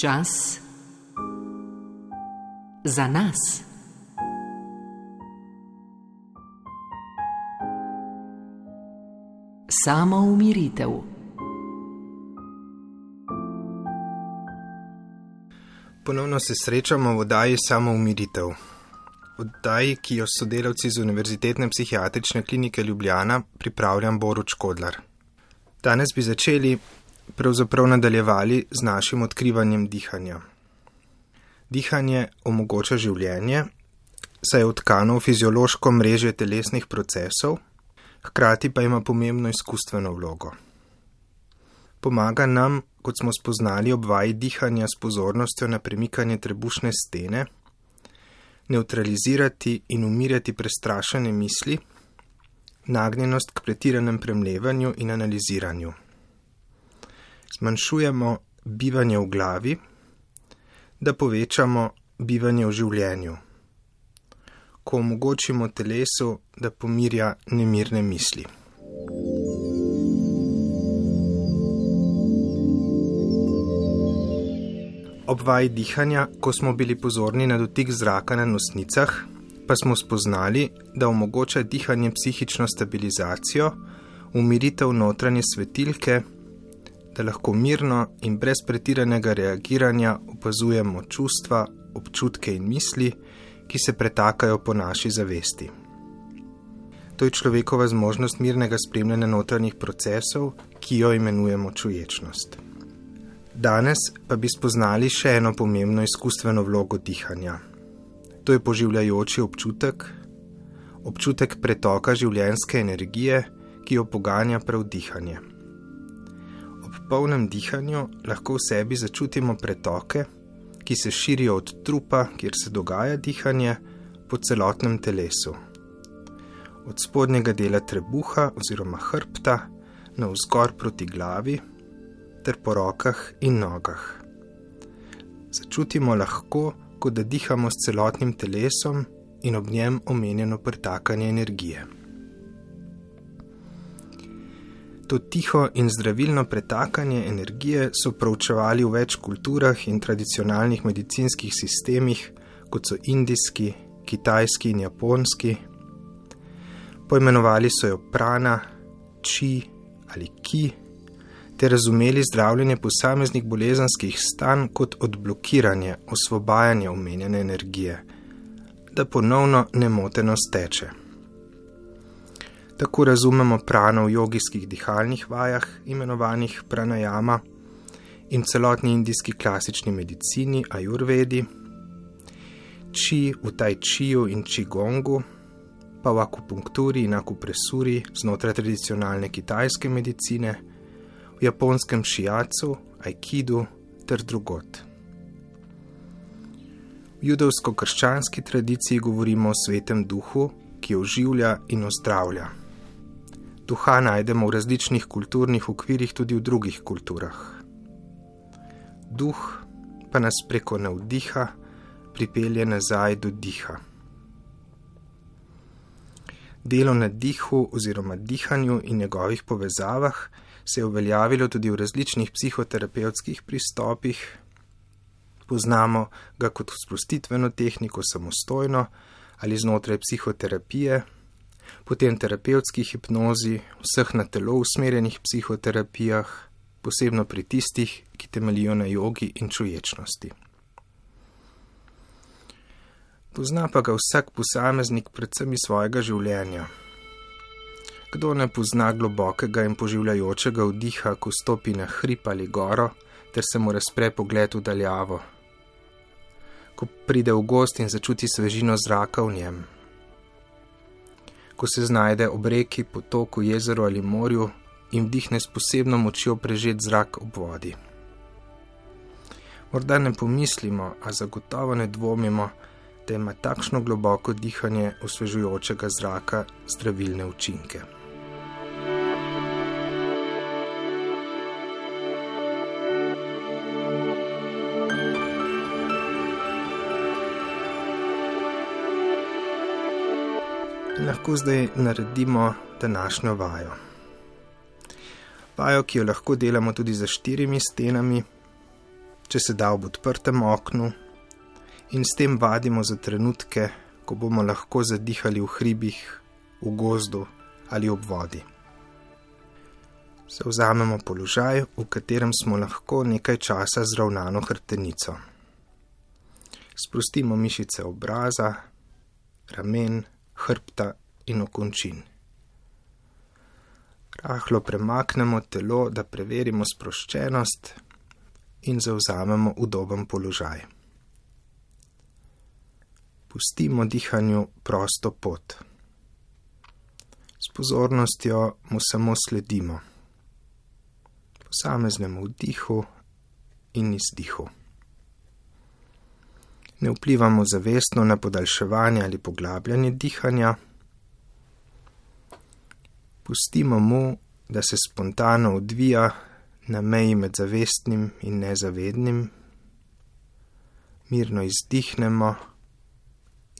Čas za nas. Samo umiritev. Ponovno se srečamo v oddaji Samo umiritev. Oddaji, ki jo sodelavci z Univerzitetne psihiatrične klinike Ljubljana pripravljam Boruč Kodlar. Danes bi začeli pravzaprav nadaljevali z našim odkrivanjem dihanja. Dihanje omogoča življenje, saj je odkano v fiziološko mreže telesnih procesov, hkrati pa ima pomembno izkustveno vlogo. Pomaga nam, kot smo spoznali ob vaji dihanja s pozornostjo na premikanje trebušne stene, neutralizirati in umirjati prestrašene misli, nagnjenost k pretiranem premlevanju in analiziranju zmanjšujemo bivanje v glavi, da povečamo bivanje v življenju, ko omogočimo telesu, da pomirja nemirne misli. Ob vaji dihanja, ko smo bili pozorni na dotik zraka na nosnicah, pa smo spoznali, da omogoča dihanje psihično stabilizacijo, umiritev notranje svetilke da lahko mirno in brez pretiranega reagiranja opazujemo čustva, občutke in misli, ki se pretakajo po naši zavesti. To je človekova zmožnost mirnega spremljanja notranjih procesov, ki jo imenujemo čuječnost. Danes pa bi spoznali še eno pomembno izkustveno vlogo dihanja. To je poživljajoči občutek, občutek pretoka življenjske energije, ki jo poganja prav dihanje polnem dihanju lahko v sebi začutimo pretoke, ki se širijo od trupa, kjer se dogaja dihanje, po celotnem telesu. Od spodnjega dela trebuha oziroma hrbta na vzgor proti glavi, ter po rokah in nogah. Začutimo lahko, kot da dihamo s celotnim telesom in ob njem omenjeno pretakanje energije. To tiho in zdravilno pretakanje energije so proučevali v več kulturah in tradicionalnih medicinskih sistemih, kot so indijski, kitajski in japonski. Poimenovali so jo prana, či ali ki, ter razumeli zdravljenje posameznih bolezenskih stanj kot odblokiranje, osvobajanje omenjene energije, da ponovno nemoteno steče. Tako razumemo prano v jogijskih dihalnih vajah, imenovanih pranajama, in celotni indijski klasični medicini, ajurvedi, či v taj čiju in čigongu, pa v akupunkturi in akupresuri znotraj tradicionalne kitajske medicine, v japonskem šijacu, aikidu ter drugot. V judovsko-krščanski tradiciji govorimo o svetem duhu, ki oživlja in ozdravlja. Duha najdemo v različnih kulturnih okvirih tudi v drugih kulturah. Duh pa nas preko navdiha pripelje nazaj do diha. Delo na dihu oziroma dihanju in njegovih povezavah se je uveljavilo tudi v različnih psihoterapevtskih pristopih. Poznamo ga kot sprostitveno tehniko samostojno ali znotraj psihoterapije, potem terapevtski hipnozi, vseh na telo usmerjenih psihoterapijah, posebno pri tistih, ki temeljijo na jogi in čuječnosti. Pozna pa ga vsak posameznik, predvsem iz svojega življenja. Kdo ne pozna globokega in poživljajočega vdiha, ko stopi na hrib ali goro, ter se mu razpre pogled v daljavo, ko pride v gost in začuti svežino zraka v njem ko se znajde ob reki, potoku, jezeru ali morju in vdihne s posebno močjo prežet zrak ob vodi. Morda ne pomislimo, a zagotovo ne dvomimo, da ima takšno globoko dihanje osvežujočega zraka zdravilne učinke. Lahko zdaj naredimo današnjo vajo. Vajo, ki jo lahko delamo tudi za štirimi stenami, če se da ob odprtem oknu, in s tem vadimo za trenutke, ko bomo lahko zadihali v hribih, v gozdu ali ob vodi. Zauzamemo položaj, v katerem smo lahko nekaj časa zravnano hrbtenico. Sprostimo mišice obraza, ramen, hrbta in okončin. Rahlo premaknemo telo, da preverimo sproščenost in zauzamemo udoben položaj. Pustimo dihanju prosto pot. S pozornostjo mu samo sledimo, posameznemu vdihu in izdihu. Ne vplivamo zavestno na podaljševanje ali poglabljanje dihanja, pustimo mu, da se spontano odvija na meji med zavestnim in nezavednim, mirno izdihnemo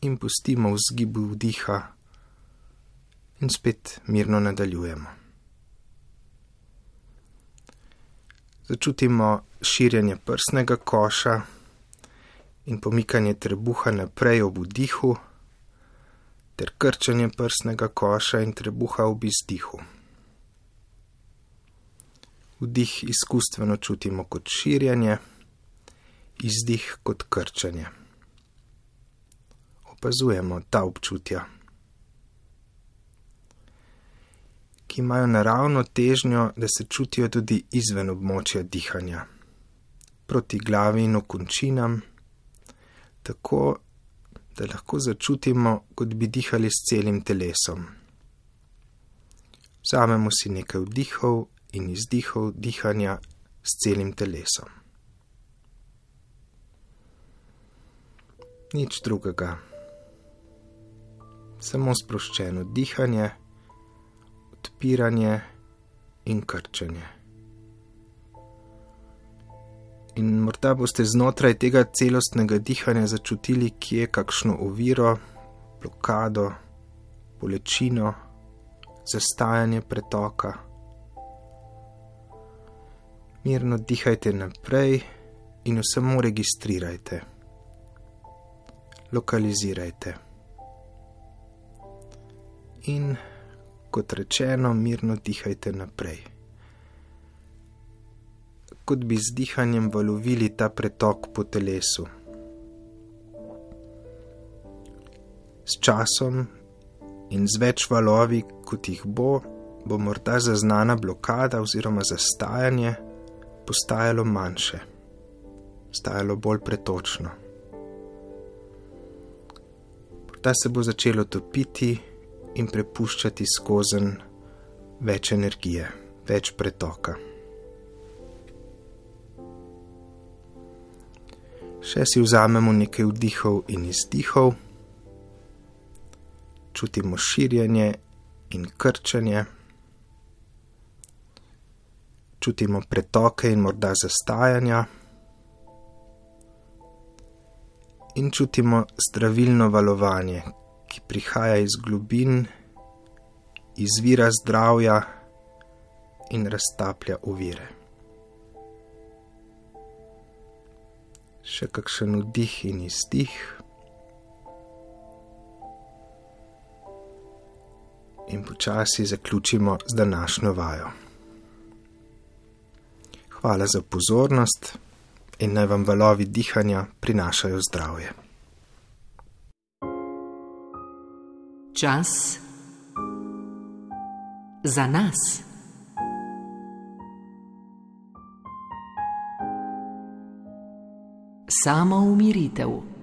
in pustimo v zgibu vdiha in spet mirno nadaljujemo. Začutimo širjenje prsnega koša in pomikanje trebuha naprej ob vdihu, ter krčenje prsnega koša in trebuha ob izdihu. Vdih izkustveno čutimo kot širjenje, izdih kot krčenje. Opazujemo ta občutja, ki imajo naravno težnjo, da se čutijo tudi izven območja dihanja, proti glavi in okončinam, tako da lahko začutimo, kot bi dihali s celim telesom. Vzamemo si nekaj vdihov in izdihov dihanja s celim telesom. Nič drugega, samo sproščeno dihanje, odpiranje in krčenje. In morda boste znotraj tega celostnega dihanja začutili, kje je kakšno oviro, blokado, bolečino, zastajanje pretoka mirno dihajte naprej in samo registrirajte, lokalizirajte. In kot rečeno, mirno dihajte naprej. Kot bi z dihanjem valovili ta pretok po telesu. S časom in z več valovi, kot jih bo, bo morda zaznana blokada oziroma zastajanje postajalo manjše, stajalo bolj pretočno. Ta se bo začelo topiti in prepuščati skozi več energije, več pretoka. Še si vzamemo nekaj vdihov in izdihov, čutimo širjenje in krčenje. Čutimo pretoke in morda zastajanja, in čutimo zdravilno valovanje, ki prihaja iz globin, izvira zdravja in raztaplja uvire. Še kakšen vdih in izdih. In počasi zaključimo z današnjo vajo. Hvala za pozornost in naj vam valovi dihanja prinašajo zdravje. Čas za nas. Samo umiritev.